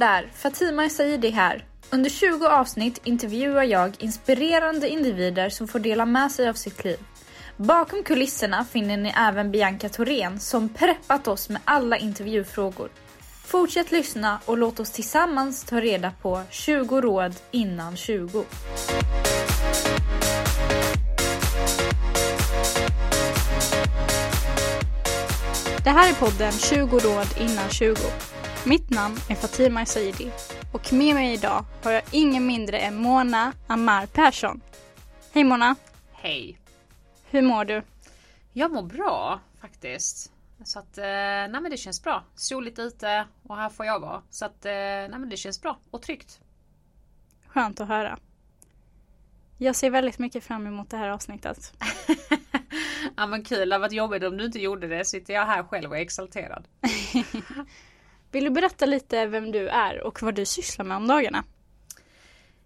Hallå där! Fatima Saidi här. Under 20 avsnitt intervjuar jag inspirerande individer som får dela med sig av sitt liv. Bakom kulisserna finner ni även Bianca Thorén som preppat oss med alla intervjufrågor. Fortsätt lyssna och låt oss tillsammans ta reda på 20 råd innan 20. Det här är podden 20 råd innan 20. Mitt namn är Fatima Saidi och med mig idag har jag ingen mindre än Mona Amar Persson. Hej Mona! Hej! Hur mår du? Jag mår bra faktiskt. Så att, eh, nej men det känns bra. Soligt ute och här får jag vara. Så att, eh, nej men det känns bra och tryggt. Skönt att höra. Jag ser väldigt mycket fram emot det här avsnittet. ja men kul, det hade varit jobbigt om du inte gjorde det. Sitter jag här själv och är exalterad. Vill du berätta lite vem du är och vad du sysslar med om dagarna?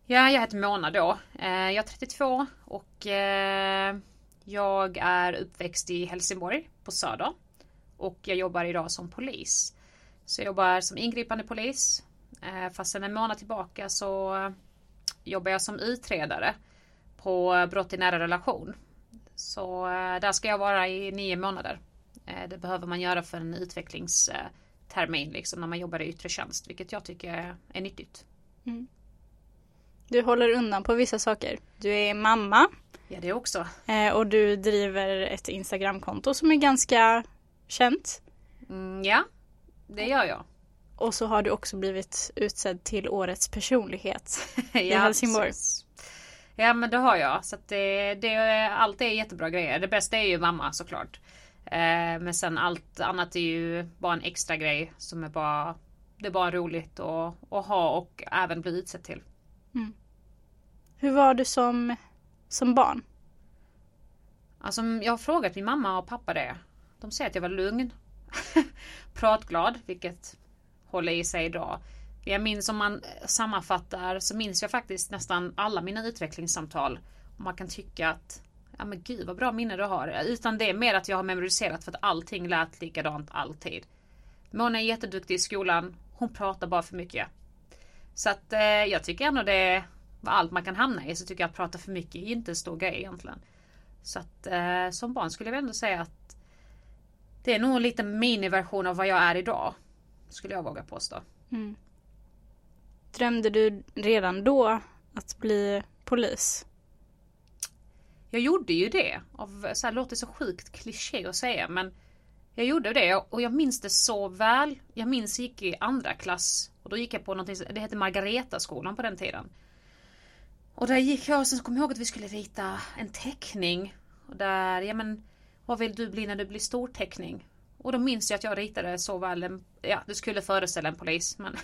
Ja, jag heter Mona då. Eh, jag är 32 och eh, jag är uppväxt i Helsingborg på Söder. Och jag jobbar idag som polis. Så jag jobbar som ingripande polis. Eh, fast sen en månad tillbaka så jobbar jag som utredare på brott i nära relation. Så där ska jag vara i nio månader. Det behöver man göra för en utvecklings utvecklingstermin liksom när man jobbar i yttre tjänst, vilket jag tycker är, nyttigt. Mm. Du håller undan på vissa saker. Du är mamma. Ja, det också. Och du driver ett Instagramkonto som är ganska känt. Mm, ja, det gör jag. Och så har du också blivit utsedd till årets personlighet i ja, Helsingborg. Precis. Ja men det har jag. Så det, det, allt är jättebra grejer. Det bästa är ju mamma såklart. Eh, men sen allt annat är ju bara en extra grej som är bara Det är bara roligt att, att ha och även bli utsedd till. Mm. Hur var du som, som barn? Alltså jag har frågat min mamma och pappa det. De säger att jag var lugn. Pratglad, vilket håller i sig idag. Jag minns om man sammanfattar så minns jag faktiskt nästan alla mina utvecklingssamtal. Och man kan tycka att Ja men gud vad bra minne du har. Utan det är mer att jag har memoriserat för att allting lät likadant alltid. Mona är jätteduktig i skolan. Hon pratar bara för mycket. Så att eh, jag tycker ändå det var allt man kan hamna i. Så tycker jag att prata för mycket är inte en stor grej egentligen. Så att eh, som barn skulle jag ändå säga att det är nog en liten miniversion av vad jag är idag. Skulle jag våga påstå. Mm. Drömde du redan då att bli polis? Jag gjorde ju det. Av, så här, låter så sjukt kliché att säga men jag gjorde det och jag minns det så väl. Jag minns jag gick i andra klass och då gick jag på någonting, det hette Margaretaskolan på den tiden. Och där gick jag och sen kom jag ihåg att vi skulle rita en teckning. Och där, ja men vad vill du bli när du blir stor teckning? Och då minns jag att jag ritade så väl en, ja det skulle föreställa en polis men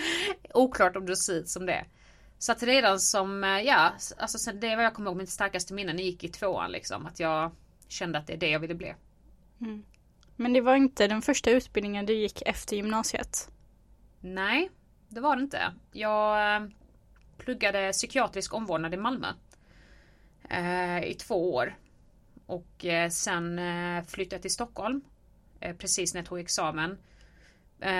oklart om det ser ut som det. Så att redan som, eh, ja, alltså det var jag kommer ihåg mitt starkaste minne när jag gick i tvåan liksom. Att jag kände att det är det jag ville bli. Mm. Men det var inte den första utbildningen du gick efter gymnasiet? Nej, det var det inte. Jag eh, pluggade psykiatrisk omvårdnad i Malmö. Eh, I två år. Och eh, sen eh, flyttade jag till Stockholm. Precis när jag tog examen.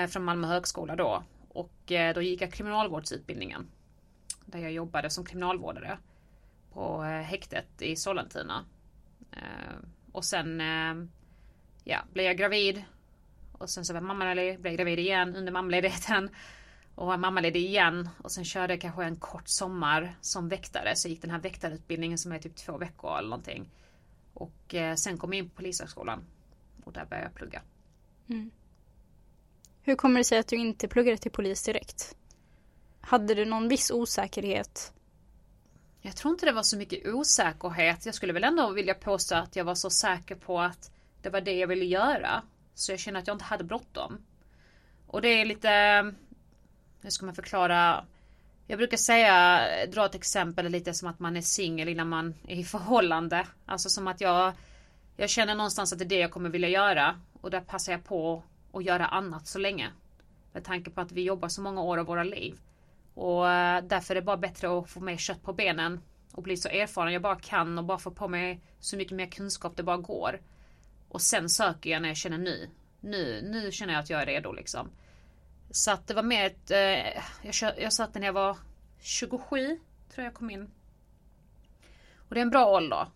från Malmö högskola då. Och då gick jag kriminalvårdsutbildningen. Där jag jobbade som kriminalvårdare. På eh, häktet i Sollentuna. Eh, och sen eh, ja, blev jag gravid. Och sen så var jag mammaledig, blev gravid igen under mammaledigheten. Och var mammaledig igen. Och sen körde jag kanske en kort sommar som väktare. Så gick den här väktarutbildningen som är typ två veckor eller någonting. Och sen kom jag in på Polishögskolan. Och där började jag plugga. Mm. Hur kommer det sig att du inte pluggade till polis direkt? Hade du någon viss osäkerhet? Jag tror inte det var så mycket osäkerhet. Jag skulle väl ändå vilja påstå att jag var så säker på att det var det jag ville göra. Så jag känner att jag inte hade bråttom. Och det är lite... Hur ska man förklara? Jag brukar säga, dra ett exempel lite som att man är singel innan man är i förhållande. Alltså som att jag Jag känner någonstans att det är det jag kommer vilja göra. Och där passar jag på att göra annat så länge. Med tanke på att vi jobbar så många år av våra liv. Och eh, därför är det bara bättre att få mer kött på benen. Och bli så erfaren jag bara kan och bara få på mig så mycket mer kunskap det bara går. Och sen söker jag när jag känner ny. Nu, nu känner jag att jag är redo liksom. Så att det var mer ett... Eh, jag, jag satt när jag var 27, tror jag kom in. Och det är en bra ålder.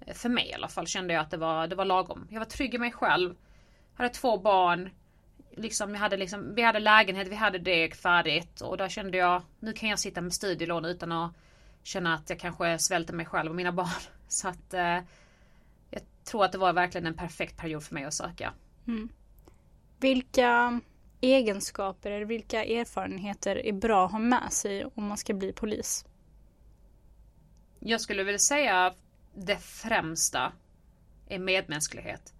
Eh, för mig i alla fall kände jag att det var, det var lagom. Jag var trygg i mig själv. Hade två barn. Liksom, jag hade liksom, vi hade lägenhet, vi hade det färdigt. Och där kände jag, nu kan jag sitta med studielån utan att känna att jag kanske svälter mig själv och mina barn. Så att eh, jag tror att det var verkligen en perfekt period för mig att söka. Vilka egenskaper eller vilka erfarenheter är bra att ha med sig om man ska bli polis? Jag skulle vilja säga det främsta är medmänsklighet.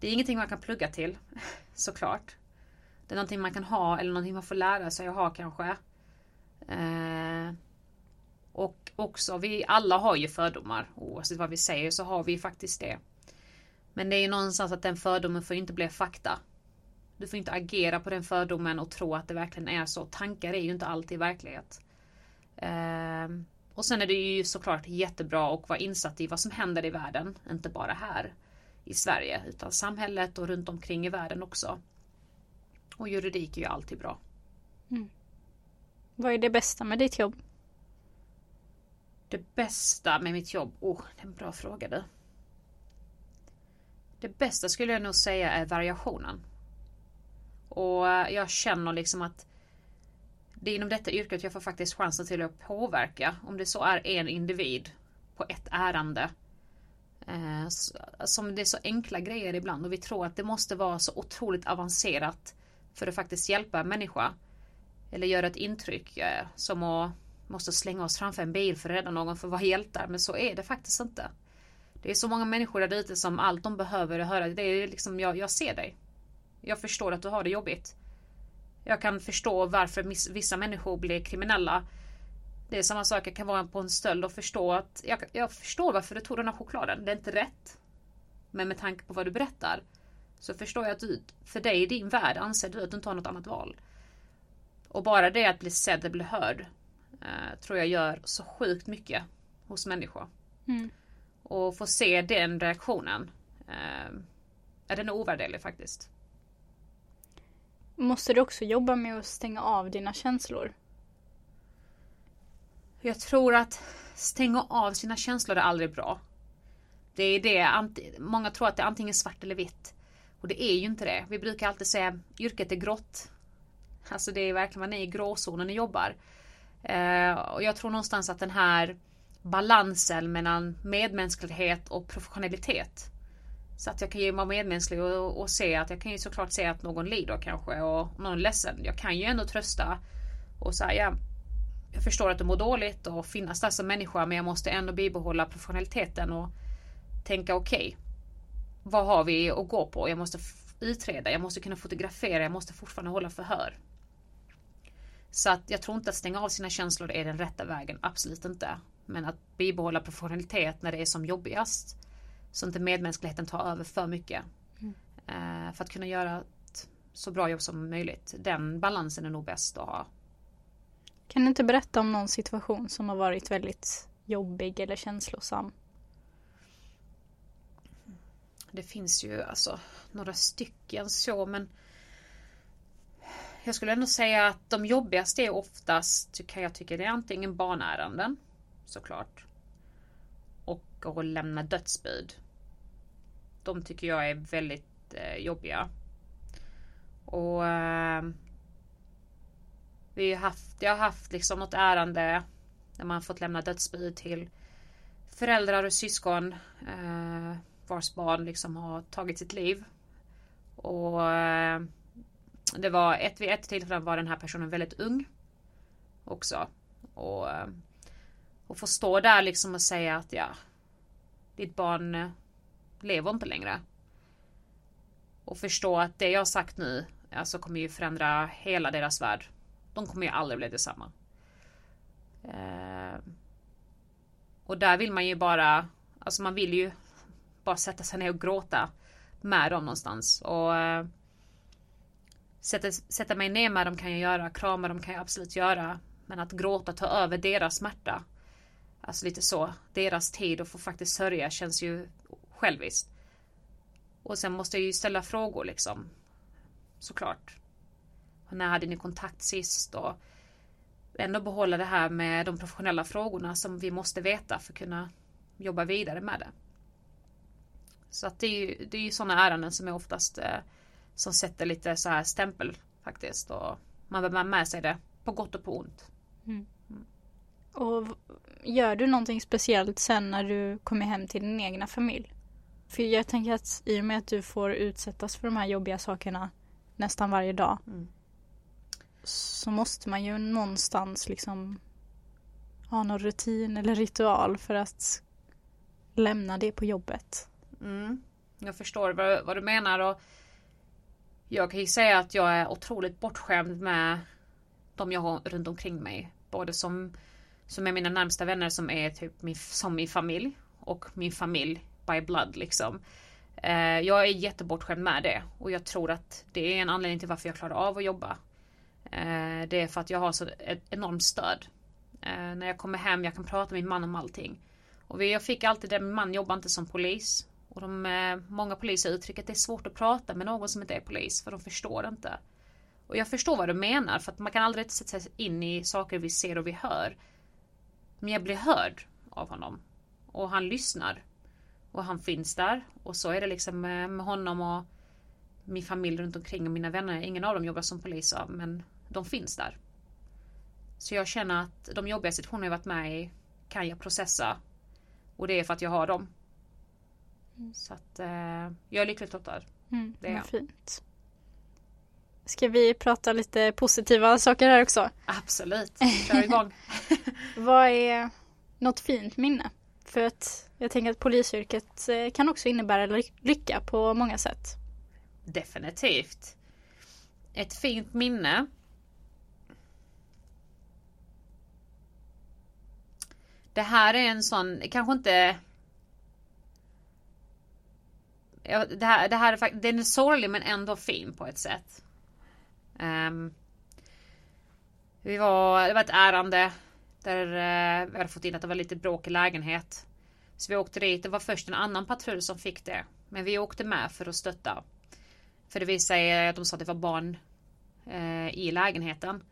Det är ingenting man kan plugga till, såklart. Det är någonting man kan ha eller någonting man får lära sig att ha kanske. Eh, och också, vi alla har ju fördomar. Oavsett vad vi säger så har vi faktiskt det. Men det är ju någonstans att den fördomen får inte bli fakta. Du får inte agera på den fördomen och tro att det verkligen är så. Tankar är ju inte alltid verklighet. Eh, och sen är det ju såklart jättebra att vara insatt i vad som händer i världen. Inte bara här i Sverige utan samhället och runt omkring i världen också. Och juridik är ju alltid bra. Vad är det bästa med ditt jobb? Det bästa med mitt jobb? Oh, det är en bra fråga du. Det bästa skulle jag nog säga är variationen. Och eh, jag känner liksom att det är inom detta yrket jag får faktiskt chansen till att påverka. Om det så är en individ på ett ärende. Eh, Som det är så enkla grejer ibland och vi tror att det måste vara så otroligt avancerat för att faktiskt hjälpa en människa. Eller göra ett intryck eh, som att måste slänga oss framför en bil för att rädda någon för att vara hjältar. Men så är det faktiskt inte. Det är så många människor där ute som allt de behöver höra det är liksom jag, jag ser dig. Jag förstår att du har det jobbigt. Jag kan förstå varför vissa människor blir kriminella. Det är samma sak, jag kan vara på en stöld och förstå att jag, jag förstår varför du tog den här chokladen. Det är inte rätt. Men med tanke på vad du berättar så förstår jag att du, för dig i din värld anser du att du inte har något annat val. Och bara det att bli sedd och bli hörd eh, tror jag gör så sjukt mycket hos människor. Mm. Och få se den reaktionen eh, är den ovärderlig faktiskt. Måste du också jobba med att stänga av dina känslor? Jag tror att stänga av sina känslor är aldrig bra. Det är det, många tror att det är antingen svart eller vitt. Och det är ju inte det. Vi brukar alltid säga yrket är grått. Alltså det är verkligen, man är i gråzonen och jobbar. Eh, och jag tror någonstans att den här balansen mellan medmänsklighet och professionalitet. Så att jag kan ju vara medmänsklig och, och se att jag kan ju såklart se att någon lider kanske och någon är ledsen. Jag kan ju ändå trösta och säga jag förstår att du mår dåligt och finnas där som människa men jag måste ändå bibehålla professionaliteten och tänka okej. vad har vi att gå på? Jag måste utreda, jag måste kunna fotografera, jag måste fortfarande hålla förhör. Så att jag tror inte att stänga av sina känslor är den rätta vägen, absolut inte. Men att bibehålla professionalitet när det är som jobbigast. Så inte medmänskligheten tar över för mycket. Eh, för att kunna göra ett så bra jobb som möjligt. Den balansen är nog bäst att ha. Kan du inte berätta om någon situation som har varit väldigt jobbig eller känslosam? Det finns ju alltså några stycken så men jag skulle ändå säga att de jobbigaste är oftast kan jag tycka det är antingen barnärenden såklart. Och att lämna dödsbud. De tycker jag är väldigt eh, jobbiga. Och eh, vi har haft, jag har haft liksom något ärende där man fått lämna dödsbud till föräldrar och syskon. Eh, vars barn liksom har tagit sitt liv. Och eh, det var ett vid ett tillfälle var den här personen väldigt ung. Också. Och, eh, och få stå där liksom och säga att ja, ditt barn eh, lever inte längre. Och förstå att det jag har sagt nu alltså kommer ju förändra hela deras värld. De kommer ju aldrig bli detsamma. Eh, och där vill man ju bara, alltså man vill ju bara sätta sig ner och gråta med dem någonstans. Och eh, sätta, sätta mig ner med dem kan jag göra, krama dem kan jag absolut göra. Men att gråta, ta över deras smärta. Alltså lite så. Deras tid och få faktiskt sörja känns ju själviskt. Och sen måste jag ju ställa frågor liksom. Såklart. När hade ni kontakt sist? Och ändå behålla det här med de professionella frågorna som vi måste veta för att kunna jobba vidare med det. Så att det är ju, det är ju sådana ärenden som är oftast eh, som sätter lite så här stämpel faktiskt. Och man behöver med sig det på gott och på ont. Mm. Och gör du någonting speciellt sen när du kommer hem till din egna familj? För jag tänker att i och med att du får utsättas för de här jobbiga sakerna nästan varje dag. Mm. Så måste man ju någonstans liksom ha någon rutin eller ritual för att lämna det på jobbet. Mm. Jag förstår vad, vad, du menar och jag kan ju säga att jag är otroligt bortskämd med de jag har runt omkring mig. Både som, som är mina närmsta vänner som är typ min, som min familj och min familj by blood liksom. Eh, jag är jättebortskämd med det och jag tror att det är en anledning till varför jag klarar av att jobba. Eh, det är för att jag har så ett enormt stöd. Eh, när jag kommer hem, jag kan prata med min man om allting. Och jag fick alltid det, min man jobbar inte som polis. Och de, eh, många poliser uttrycker att det är svårt att prata med någon som inte är polis för de förstår inte. Och jag förstår vad du menar för att man kan aldrig sätta sig in i saker vi ser och vi hör. Men jag blir hörd av honom. Och han lyssnar. Och han finns där. Och så är det liksom med, med honom och min familj runt omkring och mina vänner. Ingen av dem jobbar som poliser men de finns där. Så jag känner att de jobbiga situationer jag varit med i kan jag processa. Och det är för att jag har dem. Mm. Så att eh, jag är lyckligt lottad. Mm, det är jag. Fint. Ska vi prata lite positiva saker här också? Absolut, kör igång. Vad är något fint minne? För att jag tänker att polisyrket eh, kan också innebära lycka på många sätt. Definitivt. Ett fint minne. Det här är en sån, kanske inte Ja, det, här, det här är faktiskt, den är sorglig men ändå fin på ett sätt. Um, vi var, det var ett ärende där uh, vi hade fått in att det var lite bråk i lägenhet. Så vi åkte dit. Det var först en annan patrull som fick det. Men vi åkte med för att stötta. För det visade sig att de sa att det var barn uh, i lägenheten.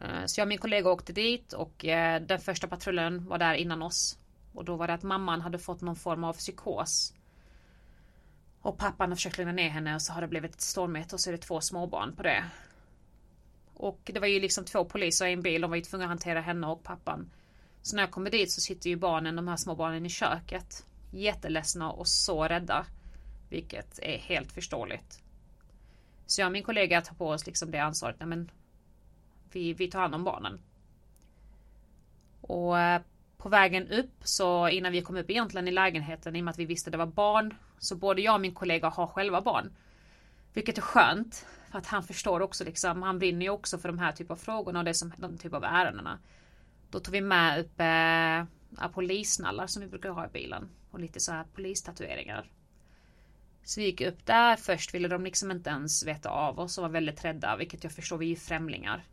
Eh, så jag och min kollega åkte dit och eh, den första patrullen var där innan oss. Och då var det att mamman hade fått någon form av psykos. Och pappan har försökt lugna ner henne och så har det blivit ett stormigt och så är det två småbarn på det. Och det var ju liksom två poliser i en bil. De var ju tvungna att hantera henne och pappan. Så när jag kommer dit så sitter ju barnen, de här små barnen i köket. Jätteledsna och så rädda. Vilket är helt förståeligt. Så jag och min kollega tar på oss liksom det ansvaret. Nej, men vi, vi tar hand om barnen. Och eh, på vägen upp så innan vi kom upp egentligen i lägenheten i och med att vi visste det var barn. Så både jag och min kollega har själva barn. Vilket är skönt. För att han förstår också liksom. Han brinner ju också för de här typen av frågorna och det som, de typ av ärendena. Då tog vi med upp eh, polisnallar som vi brukar ha i bilen. Och lite så här polistatueringar. Så vi gick upp där. Först ville de liksom inte ens veta av oss och var väldigt rädda. Vilket jag förstår, vi är ju främlingar.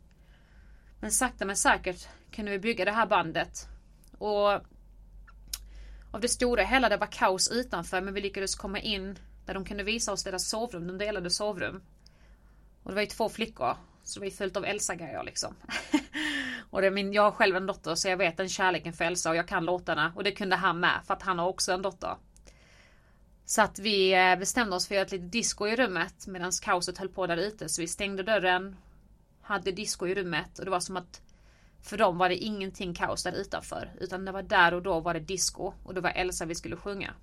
Men sakta men säkert kunde vi bygga det här bandet. Och av det stora hela det var kaos utanför men vi lyckades komma in där de kunde visa oss deras sovrum. De delade sovrum. Och det var ju två flickor. Så det var ju fullt av Elsa-grejer liksom. och det är min, jag har själv en dotter så jag vet den kärleken för Elsa och jag kan låtarna. Och det kunde han med för att han har också en dotter. Så att vi eh, bestämde oss för att göra ett litet disco i rummet medan kaoset höll på där ute. Så vi stängde dörren. Hade disco i rummet och det var som att för dem var det ingenting kaos där utanför. Utan det var där och då var det disco. Och det var Elsa vi skulle sjunga.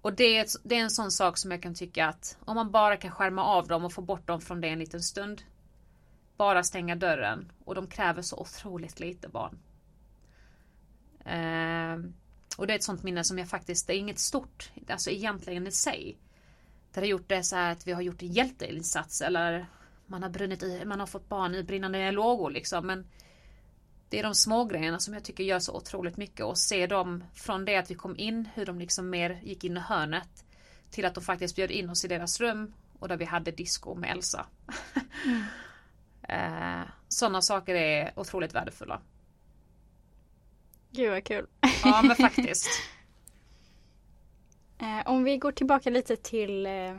Och det är, det är en sån sak som jag kan tycka att om man bara kan skärma av dem och få bort dem från det en liten stund. Bara stänga dörren. Och de kräver så otroligt lite barn. Eh, och det är ett sånt minne som jag faktiskt, det är inget stort, alltså egentligen i sig. Det har gjort det så här att vi har gjort en hjälteinsats eller man har brunnit i, man har fått barn i brinnande lågor liksom. Men det är de små grejerna som jag tycker gör så otroligt mycket och se dem från det att vi kom in, hur de liksom mer gick in i hörnet. Till att de faktiskt bjöd in oss i deras rum och där vi hade disco med Elsa. Mm. eh, Sådana saker är otroligt värdefulla. Gud vad kul. Ja men faktiskt. eh, om vi går tillbaka lite till eh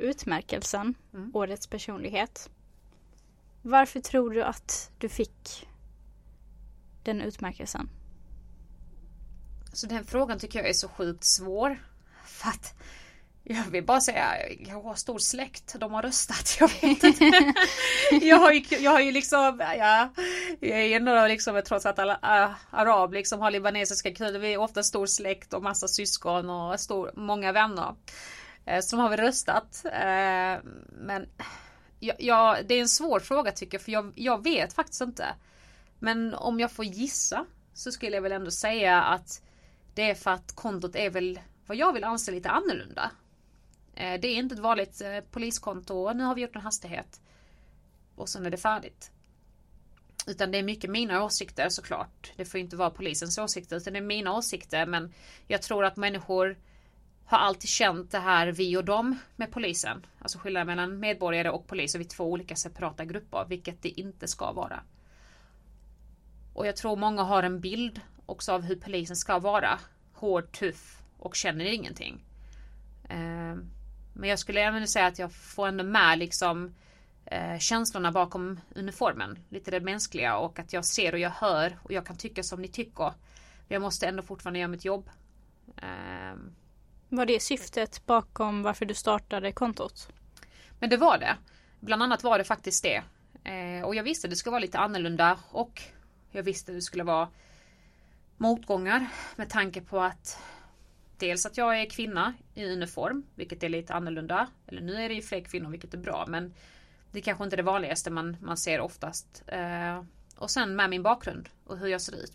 utmärkelsen, Mm. Årets personlighet. Varför tror du att du fick den utmärkelsen? Så den frågan tycker jag är så sjukt svår. För att jag vill bara säga, jag har stor släkt, de har röstat, jag vet inte. jag, har ju, jag har ju liksom, ja, jag är ändå liksom, trots att alla äh, arab liksom har libanesiska krydor, vi är ofta stor släkt och massa syskon och stor, många vänner. Eh, som Så har vi röstat. Eh, men ja, ja, det är en svår fråga tycker jag, för jag, jag vet faktiskt inte. Men om jag får gissa så skulle jag väl ändå säga att det är för att kontot är väl vad jag vill anse lite annorlunda. Eh, det är inte ett vanligt poliskonto. Nu har vi gjort en hastighet. Och sen är det färdigt. Utan det är mycket mina åsikter såklart. Det får inte vara polisens åsikter utan det är mina åsikter. Men jag tror att människor har alltid känt det här vi och dem med polisen. Alltså skillnaden mellan medborgare och polis och vi är två olika separata grupper. Vilket det inte ska vara. Och jag tror många har en bild också av hur polisen ska vara. Hård, tuff och känner ingenting. Eh, men jag skulle även säga att jag får ändå med liksom eh, känslorna bakom uniformen. Lite det mänskliga och att jag ser och jag hör och jag kan tycka som ni tycker. Men jag måste ändå fortfarande göra mitt jobb. Eh, var det syftet bakom varför du startade kontot? Men det var det. Bland annat var det faktiskt det. Eh, och jag visste det skulle vara lite annorlunda och jag visste det skulle vara motgångar med tanke på att dels att jag är kvinna i uniform, vilket är lite annorlunda. Eller nu är det ju fler kvinnor, vilket är bra, men det är kanske inte är det vanligaste man, man ser oftast. Eh, och sen med min bakgrund och hur jag ser ut.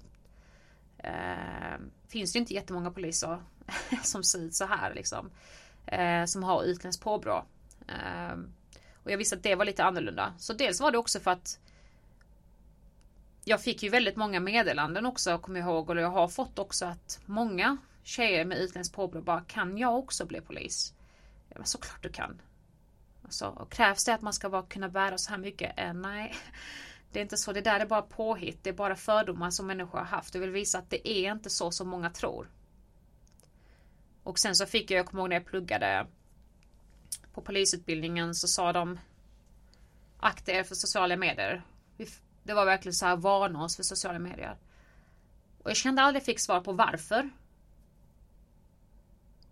Eh, finns det inte jättemånga poliser som ser ut så här liksom. Eh, som har utländskt påbrå. Eh, och jag visste att det var lite annorlunda. Så dels var det också för att jag fick ju väldigt många meddelanden också, kommer jag ihåg. Och jag har fått också att många tjejer med utländskt påbrå bara, kan jag också bli polis? Ja, men såklart du kan. Alltså, och krävs det att man ska bara kunna bära så här mycket? Eh, nej, det är inte så. Det där är bara påhitt. Det är bara fördomar som människor har haft. Jag vill visa att det är inte så som många tror. Och sen så fick jag, jag kommer ihåg när jag pluggade på polisutbildningen så sa de akta er för sociala medier. Det var verkligen så här varna oss för sociala medier. Och jag kände aldrig fick svar på varför.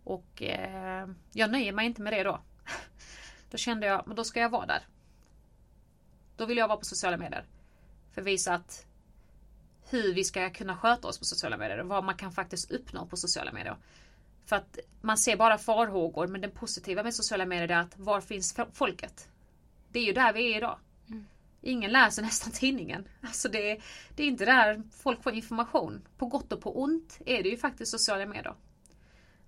Och eh, jag nöjer mig inte med det då. Då kände jag, men då ska jag vara där. Då vill jag vara på sociala medier. För att visa att hur vi ska kunna sköta oss på sociala medier och vad man kan faktiskt uppnå på sociala medier. För att man ser bara farhågor men det positiva med sociala medier är att var finns folket? Det är ju där vi är idag. Ingen läser nästan tidningen. Alltså det, det är inte där folk får information. På gott och på ont är det ju faktiskt sociala medier.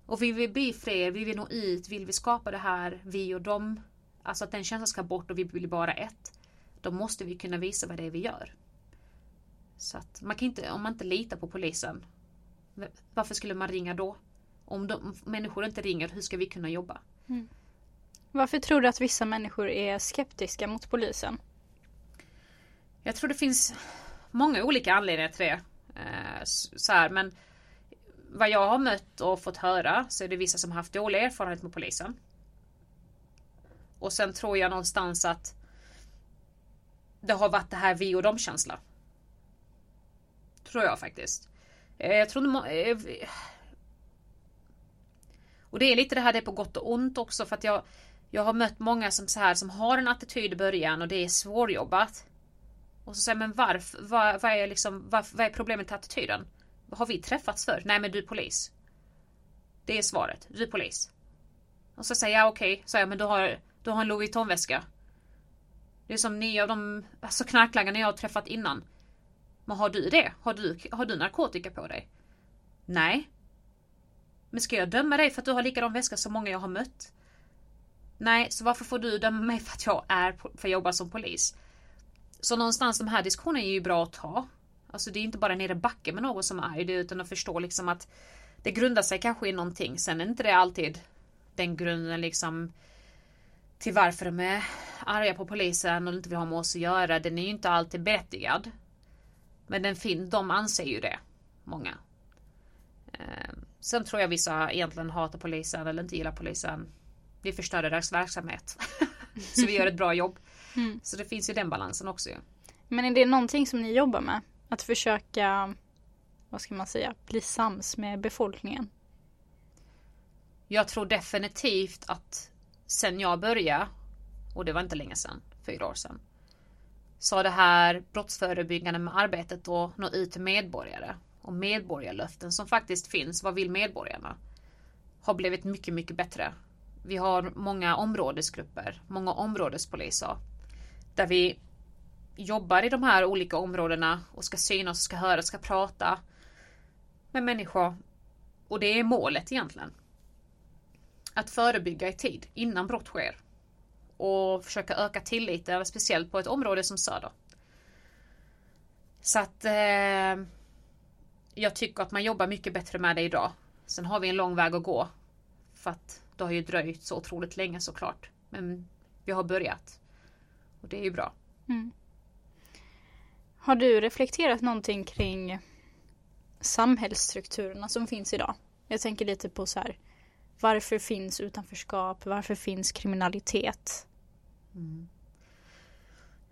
Och vill vi bli fler, vill vi nå ut, vill vi skapa det här vi och dem. Alltså att den känslan ska bort och vi blir bara ett. Då måste vi kunna visa vad det är vi gör. Så att man kan inte, om man inte litar på polisen. Varför skulle man ringa då? Om de, människor inte ringer, hur ska vi kunna jobba? Varför tror du att vissa människor är skeptiska mot polisen? Jag tror det finns många olika anledningar till det. Eh, så här, men vad jag har mött och fått höra så är det vissa som har haft dålig erfarenhet med polisen. Och sen tror jag någonstans att det har varit det här vi och dem känsla. Tror jag faktiskt. Eh, Jag tror inte må- eh, vi- och det är lite det här det är på gott och ont också för att jag Jag har mött många som så här som har en attityd i början och det är svårjobbat. Och så säger men varför, vad, vad är liksom, vad, vad är problemet med attityden? Har vi träffats för? Nej men du är polis. Det är svaret, du är polis. Och så säger jag okej, så jag men du har, du har en Louis Vuitton-väska. Det är som ni av de alltså knarklangarna jag har träffat innan. Men har du det? Har du, har du narkotika på dig? Nej. Men ska jag döma dig för att du har likadan väska som många jag har mött? Nej, så varför får du döma mig för att jag är för att jag jobbar som polis? Så någonstans de här diskussionerna är ju bra att ta. Alltså det är inte bara nere i backen med någon som är det utan att förstå liksom att det grundar sig kanske i någonting. Sen är inte det alltid den grunden liksom till varför de är arga på polisen och inte vill ha med oss att göra. Den är ju inte alltid berättigad. Men den fin de anser ju det. Många. Sen tror jag vissa egentligen hatar polisen eller inte gillar polisen. vi förstör deras verksamhet. så vi gör ett bra jobb. Mm. Så det finns ju den balansen också ju. Men är det någonting som ni jobbar med? Att försöka, vad ska man säga, bli sams med befolkningen? Jag tror definitivt att sen jag började, och det var inte länge sedan, fyra år sedan, så har det här brottsförebyggande med arbetet och nå ut till medborgare och medborgarlöften som faktiskt finns, vad vill medborgarna? Har blivit mycket, mycket bättre. Vi har många områdesgrupper, många områdespoliser. Där vi jobbar i de här olika områdena och ska synas, ska höra, ska prata med människor. Och det är målet egentligen. Att förebygga i tid, innan brott sker. Och försöka öka tilliten, speciellt på ett område som Söder. Så att eh, jag tycker att man jobbar mycket bättre med det idag. Sen har vi en lång väg att gå. För att det har ju dröjt så otroligt länge såklart. Men vi har börjat. Och det är ju bra. Mm. Har du reflekterat någonting kring samhällsstrukturerna som finns idag? Jag tänker lite på så här. Varför finns utanförskap? Varför finns kriminalitet? Mm.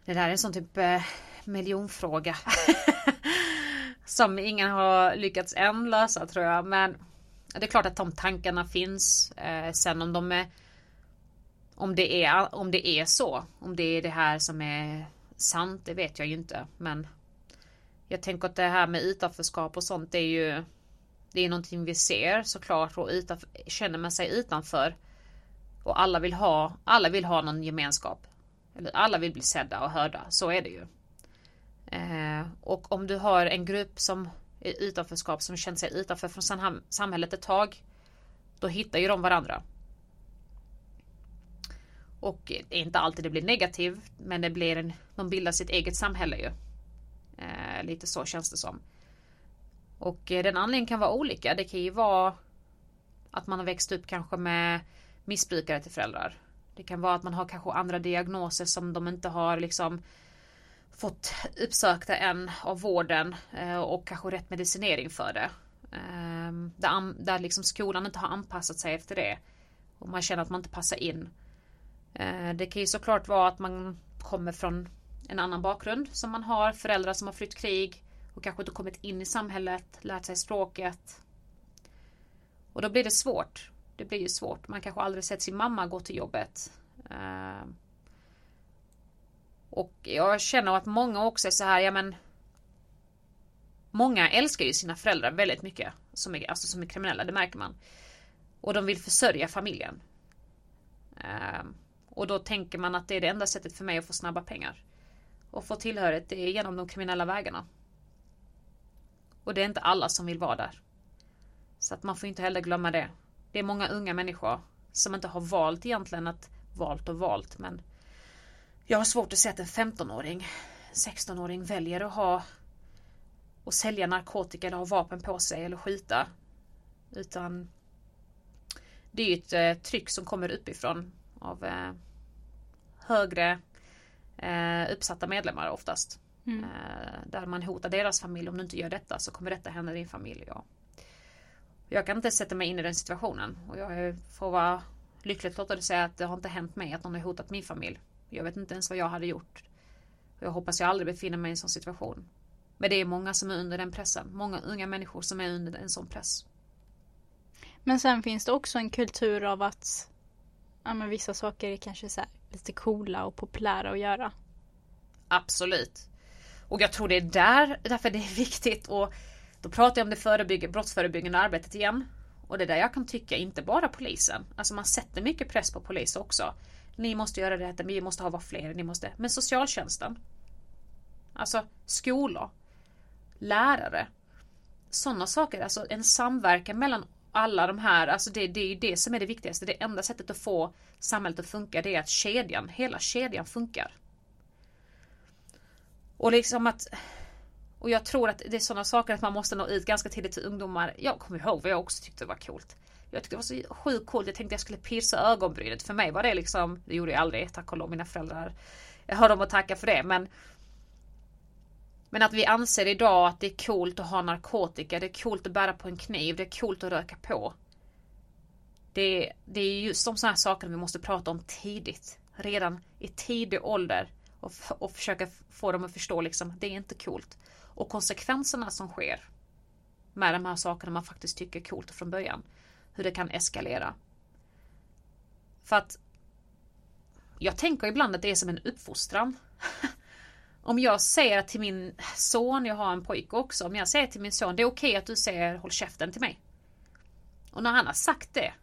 Det där är en sån typ eh, miljonfråga. som ingen har lyckats än lösa tror jag. Men det är klart att de tankarna finns. Eh, sen om de är om det är om det är så. Om det är det här som är sant. Det vet jag ju inte. Men jag tänker att det här med utanförskap och sånt det är ju det är någonting vi ser såklart och utanför, känner man sig utanför och alla vill ha alla vill ha någon gemenskap. Eller alla vill bli sedda och hörda. Så är det ju. Eh, och om du har en grupp som är utanförskap som känner sig utanför från samhället ett tag. Då hittar ju de varandra. Och det är inte alltid det blir negativt men det blir en, de bildar sitt eget samhälle ju. Eh, lite så känns det som. Och eh, den anledningen kan vara olika. Det kan ju vara att man har växt upp kanske med missbrukare till föräldrar. Det kan vara att man har kanske andra diagnoser som de inte har liksom fått uppsökta en av vården eh, och kanske rätt medicinering för det. Ehm, där, där liksom skolan inte har anpassat sig efter det. Och man känner att man inte passar in. Eh, det kan ju såklart vara att man kommer från en annan bakgrund som man har. Föräldrar som har flytt krig och kanske inte kommit in i samhället, lärt sig språket. Och då blir det svårt. Det blir ju svårt. Man kanske aldrig sett sin mamma gå till jobbet. Ehm, och jag känner att många också är så här, ja men Många älskar ju sina föräldrar väldigt mycket. Som är, alltså som är kriminella, det märker man. Och de vill försörja familjen. Um, och då tänker man att det är det enda sättet för mig att få snabba pengar. Och få tillhörighet, det är genom de kriminella vägarna. Och det är inte alla som vill vara där. Så att man får inte heller glömma det. Det är många unga människor som inte har valt egentligen att valt och valt men jag har svårt att se att en 15-åring, 16-åring väljer att ha och sälja narkotika eller ha vapen på sig eller skjuta. Utan det är ju ett eh, tryck som kommer uppifrån av eh, högre eh, uppsatta medlemmar oftast. Mm. Där man hotar deras familj. Om du inte gör detta så kommer detta hända din familj. Ja. Jag kan inte sätta mig in i den situationen. Och jag får vara lyckligt lottad att säga att det har inte hänt mig att någon har hotat min familj. Jag vet inte ens vad jag hade gjort. Jag hoppas jag aldrig befinner mig i en sån situation. Men det är många som är under den pressen. Många unga människor som är under en sån press. Men sen finns det också en kultur av att ja, men vissa saker är kanske så lite coola och populära att göra. Absolut. Och jag tror det är där, därför det är viktigt och då pratar jag om det förebygg brottsförebyggande arbetet igen. Och det är där jag kan tycka, inte bara polisen. Alltså man sätter mycket press på poliser också. Ni måste göra det här, vi måste ha fler, ni måste. Men socialtjänsten. Alltså skolor. Lärare. Sådana saker, alltså en samverkan mellan alla de här, alltså det, det är ju det som är det viktigaste. Det enda sättet att få samhället att funka det är att kedjan, hela kedjan funkar. Och liksom att och jag tror att det är sådana saker att man måste nå ut ganska tidigt till ungdomar. Jag kommer ihåg vad jag också tyckte var coolt. Jag tyckte det var så sjukt coolt. Jag tänkte jag skulle pierca ögonbrynet. För mig var det liksom, det gjorde jag aldrig, tack och lov mina föräldrar. Jag har dem att tacka för det men men att vi anser idag att det är coolt att ha narkotika, det är coolt att bära på en kniv, det är coolt att röka på. Det, det är just de sådana här sakerna vi måste prata om tidigt. Redan i tidig ålder. Och, och försöka få dem att förstå liksom, det är inte coolt. Och konsekvenserna som sker med de här sakerna man faktiskt tycker är coolt från början. Hur det kan eskalera. För att jag tänker ibland att det är som en uppfostran. om jag säger till min son, jag har en pojke också, om jag säger till min son det är okej att du säger håll käften till mig. Och när han har sagt det.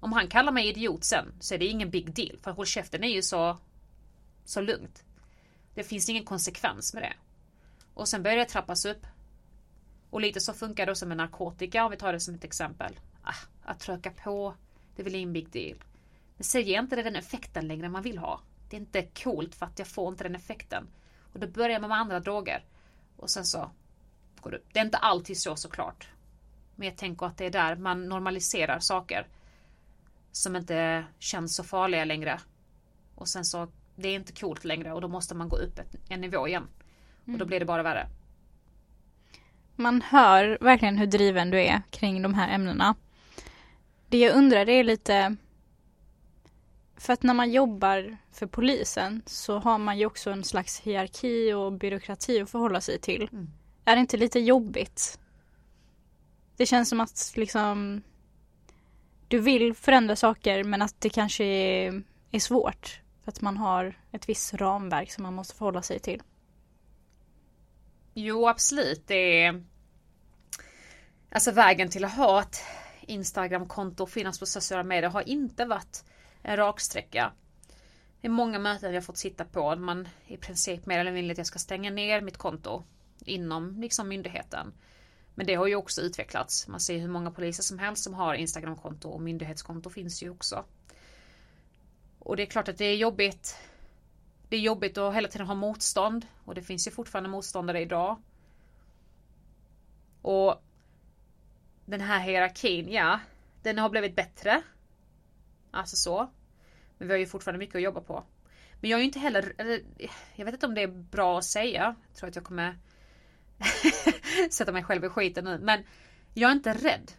Om han kallar mig idiot sen så är det ingen big deal för håll käften är ju så, så lugnt. Det finns ingen konsekvens med det. Och sen börjar det trappas upp. Och lite så funkar det som med narkotika om vi tar det som ett exempel. Ah, att tröka på, det är väl ingen big deal. Men säger inte det den effekten längre man vill ha. Det är inte coolt för att jag får inte den effekten. Och då börjar man med andra droger. Och sen så går det. Det är inte alltid så såklart. Men jag tänker att det är där man normaliserar saker. Som inte känns så farliga längre. Och sen så, det är inte coolt längre och då måste man gå upp ett, en nivå igen. Och då mm. blir det bara värre. Man hör verkligen hur driven du är kring de här ämnena. Det jag undrar är lite för att när man jobbar för polisen så har man ju också en slags hierarki och byråkrati att förhålla sig till. Mm. Är det inte lite jobbigt? Det känns som att liksom du vill förändra saker men att det kanske är, är svårt. För att man har ett visst ramverk som man måste förhålla sig till. Jo absolut. Det är Alltså vägen till att ha ett Instagramkonto och finnas på sociala medier har inte varit en raksträcka. Det är många möten jag fått sitta på. Man i princip mer eller mindre att jag ska stänga ner mitt konto inom liksom myndigheten. Men det har ju också utvecklats. Man ser hur många poliser som helst som har Instagramkonto och myndighetskonto finns ju också. Och det är klart att det är jobbigt. Det är jobbigt att hela tiden ha motstånd och det finns ju fortfarande motståndare idag. Och den här hierarkin, ja, den har blivit bättre. Alltså så. Men vi har ju fortfarande mycket att jobba på. Men jag är ju inte heller, eller, jag vet inte om det är bra att säga. Jag tror att jag kommer sätta mig själv i skiten nu. Men jag är inte rädd.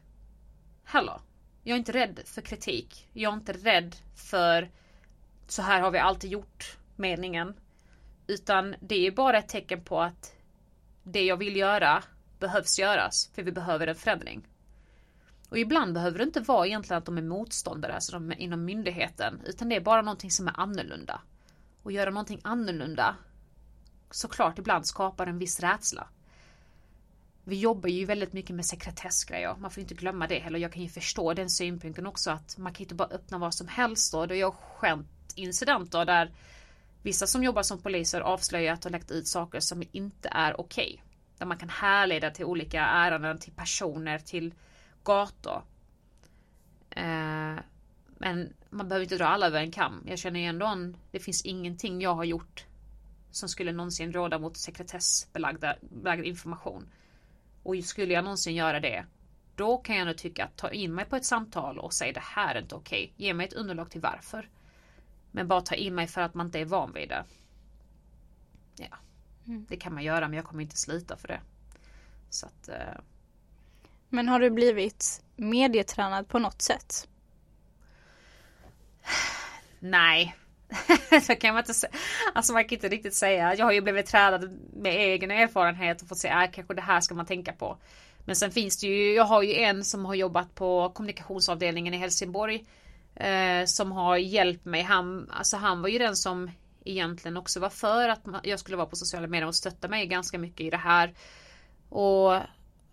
Heller. Jag är inte rädd för kritik. Jag är inte rädd för så här har vi alltid gjort meningen. Utan det är bara ett tecken på att det jag vill göra behövs göras. För vi behöver en förändring. Och ibland behöver det inte vara egentligen att de är motståndare, alltså de är inom myndigheten, utan det är bara någonting som är annorlunda. Och göra någonting annorlunda, såklart ibland skapar en viss rädsla. Vi jobbar ju väldigt mycket med sekretessgrejer, man får inte glömma det heller. Jag kan ju förstå den synpunkten också att man kan inte bara öppna vad som helst då. Det har skämt incidenter där vissa som jobbar som poliser avslöjat och lagt ut saker som inte är okej. Okay. Där man kan härleda till olika ärenden, till personer, till gator. Eh, men man behöver inte dra alla över en kam. Jag känner ju ändå en, det finns ingenting jag har gjort som skulle någonsin råda mot sekretessbelagd information. Och skulle jag någonsin göra det, då kan jag nog tycka att ta in mig på ett samtal och säga det här är inte okej. Ge mig ett underlag till varför. Men bara ta in mig för att man inte är van vid det. Ja, mm. det kan man göra men jag kommer inte slita för det. Så att eh, men har du blivit medietränad på något sätt? Nej. så kan man inte säga. Alltså man kan inte riktigt säga. Jag har ju blivit tränad med egen erfarenhet och fått säga att äh, kanske det här ska man tänka på. Men sen finns det ju, jag har ju en som har jobbat på kommunikationsavdelningen i Helsingborg. Eh, som har hjälpt mig. Han, alltså han var ju den som egentligen också var för att jag skulle vara på sociala medier och stötta mig ganska mycket i det här. Och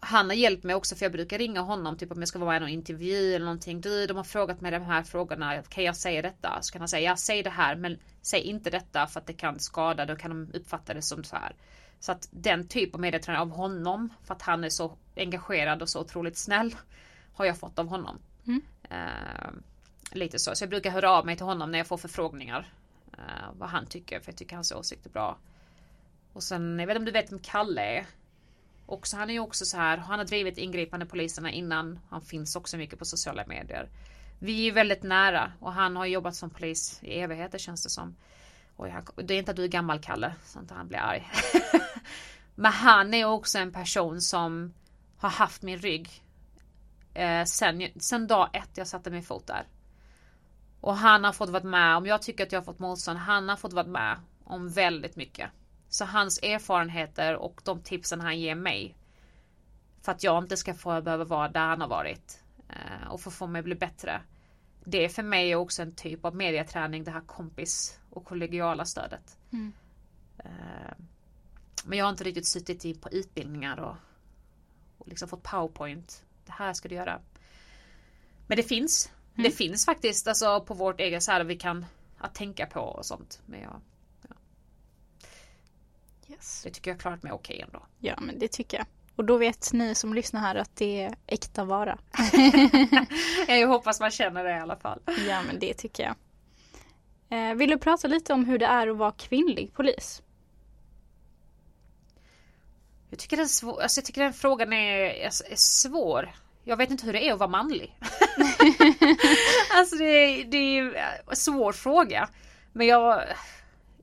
han har hjälpt mig också för jag brukar ringa honom typ om jag ska vara med i någon intervju eller någonting. Du, de har frågat mig de här frågorna. Kan jag säga detta? Så kan han säga ja, säg det här men säg inte detta för att det kan skada. Då kan de uppfatta det som så här. Så att den typ av medietränare av honom för att han är så engagerad och så otroligt snäll har jag fått av honom. Mm. Uh, lite så. Så jag brukar höra av mig till honom när jag får förfrågningar. Uh, vad han tycker för jag tycker hans åsikt är bra. Och sen, jag vet inte om du vet vem Kalle är? Också, han är ju också så här, han har drivit ingripande poliserna innan. Han finns också mycket på sociala medier. Vi är väldigt nära och han har jobbat som polis i evigheter känns det som. Oj, han, det är inte att du är gammal Kalle, så att han blir arg. Men han är också en person som har haft min rygg eh, sen, sen dag ett jag satte min fot där. Och han har fått vara med, om jag tycker att jag har fått motstånd, han har fått vara med om väldigt mycket. Så hans erfarenheter och de tipsen han ger mig för att jag inte ska få behöva vara där han har varit eh, och få få mig att bli bättre. Det är för mig också en typ av mediaträning, det här kompis och kollegiala stödet. Mm. Eh, men jag har inte riktigt suttit i på utbildningar och, och liksom fått powerpoint. Det här ska du göra. Men det finns. Mm. Det finns faktiskt alltså på vårt eget så här vi kan att tänka på och sånt. Men jag, Yes. det tycker jag klarat mig okej ändå. Ja, men det tycker jag. Och då vet ni som lyssnar här att det är äkta vara. jag hoppas man känner det i alla fall. Ja, men det tycker jag. Eh, vill du prata lite om hur det är att vara kvinnlig polis? Jag tycker den, svår, alltså jag tycker den frågan är, är svår. Jag vet inte hur det är att vara manlig. alltså det, är- det är en svår fråga. Men jag,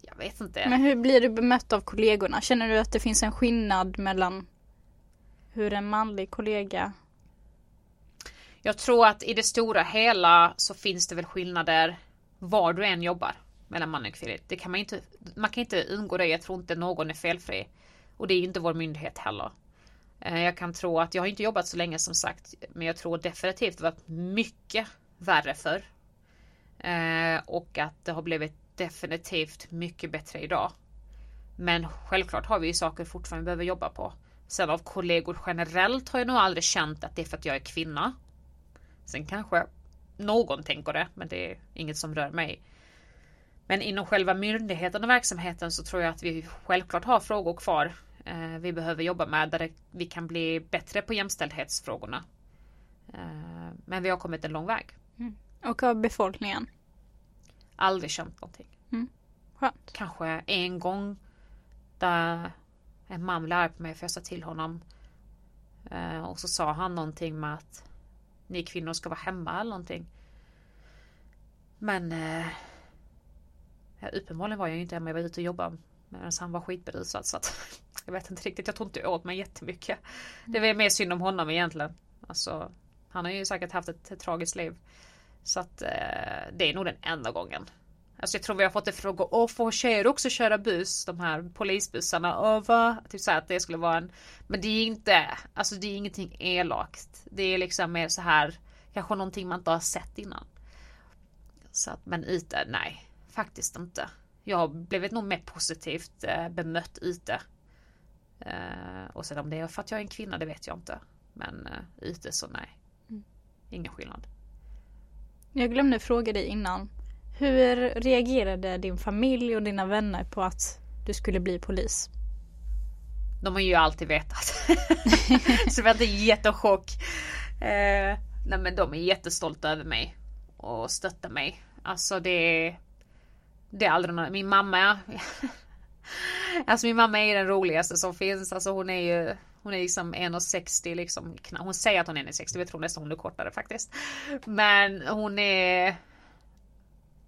jag vet inte. Men hur blir du bemött av kollegorna? Känner du att det finns en skillnad mellan hur en manlig kollega... Jag tror att i det stora hela så finns det väl skillnader var du än jobbar mellan man och kvinna. Det kan man inte, man kan inte undgå det. Jag tror inte någon är felfri. Och det är inte vår myndighet heller. Eh, jag kan tro att, jag har inte jobbat så länge som sagt, men jag tror definitivt det varit mycket värre förr. Eh, och att det har blivit definitivt mycket bättre idag. Men självklart har vi ju saker fortfarande behöver jobba på. Sen av kollegor generellt har jag nog aldrig känt att det är för att jag är kvinna. Sen kanske någon tänker det, men det är inget som rör mig. Men inom själva myndigheten och verksamheten så tror jag att vi självklart har frågor kvar vi behöver jobba med där vi kan bli bättre på jämställdhetsfrågorna. Eh, men vi har kommit en lång väg. Och av befolkningen? Aldrig känt någonting. Skönt. Kanske en gång där en man blev arg på mig för jag sa till honom. Eh, och så sa han någonting med att ni kvinnor ska vara hemma eller någonting. Men eh, uppenbarligen var jag inte hemma. Jag var ute och jobbade medan han var skitberusad. Så att, jag vet inte riktigt. Jag tror inte jag åt mig jättemycket. Det var mer synd om honom egentligen. Alltså, han har ju säkert haft ett, ett tragiskt liv. Så att eh, det är nog den enda gången. Alltså jag tror vi har fått en fråga. Åh, får tjejer också köra buss? De här polisbussarna. Åh, va? Typ så att det skulle vara en. Men det är inte. Alltså det är ingenting elakt. Det är liksom mer så här. Kanske någonting man inte har sett innan. Så att, men ute, nej. Faktiskt inte. Jag har blivit nog mer positivt eh, bemött ute. Eh, och sen om det är för att jag är en kvinna, det vet jag inte. Men eh, ute så nej. Ingen skillnad. Jag glömde fråga dig innan. Hur reagerade din familj och dina vänner på att du skulle bli polis? De har ju alltid vetat. så det var inte jättechock. Eh, nej men de är jättestolta över mig. Och stöttar mig. Alltså det. Det är aldrig någon... Min mamma... alltså min mamma är den roligaste som finns. Alltså hon är ju... Hon är liksom 1,60 liksom. Hon säger att hon är 1,60. Jag tror nästan hon är kortare faktiskt. Men hon är...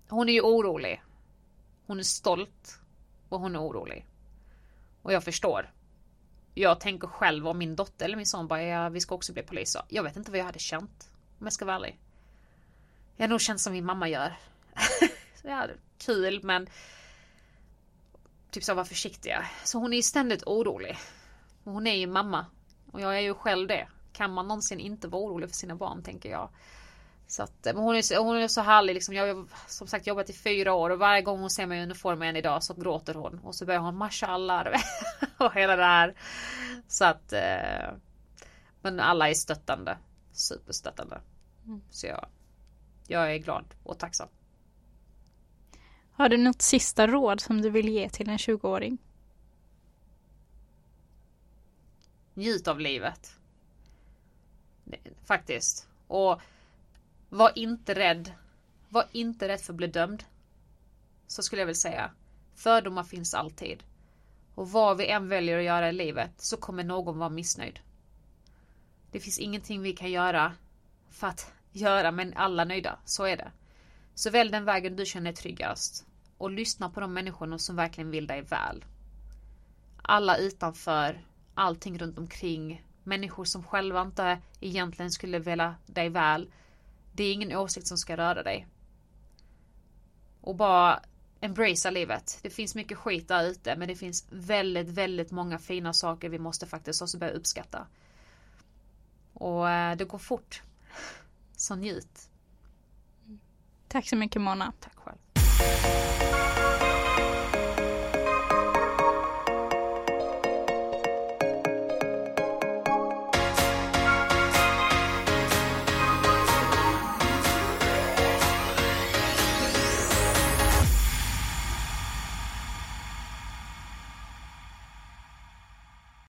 Hon är ju orolig. Hon är stolt. Och hon är orolig. Och jag förstår jag tänker själv om min dotter eller min son bara, ja, vi ska också bli poliser. Jag vet inte vad jag hade känt. Om jag ska vara ärlig. Jag har nog känt som min mamma gör. ja, kul men typ så var försiktiga. Så hon är ju ständigt orolig. Och hon är ju mamma. Och jag är ju själv det. Kan man någonsin inte vara orolig för sina barn tänker jag. Så att, men hon är, så- hon är så härlig liksom. Jag har som sagt jobbat i fyra år och varje gång hon ser mig i uniform än idag så gråter hon. Och så börjar hon mashallah och hela det här. Så att eh, Men alla är stöttande. Superstöttande. Så jag, jag är glad och tacksam. Har du något sista råd som du vill ge till en 20-åring? Njut av livet. Faktiskt. Och var inte rädd. Var inte rädd för att bli dömd. Så skulle jag vilja säga. Fördomar finns alltid. Och vad vi än väljer att göra i livet så kommer någon vara missnöjd. Det finns ingenting vi kan göra för att göra men alla nöjda. Så är det. Så välj den vägen du känner är tryggast. Och lyssna på de människorna som verkligen vill dig väl. Alla utanför, allting runt omkring människor som själva inte egentligen skulle vilja dig väl. Det är ingen åsikt som ska röra dig. Och bara embracea livet. Det finns mycket skit där ute men det finns väldigt, väldigt många fina saker vi måste faktiskt också börja uppskatta. Och eh, det går fort. Så njut. Tack så mycket Mona. Tack själv.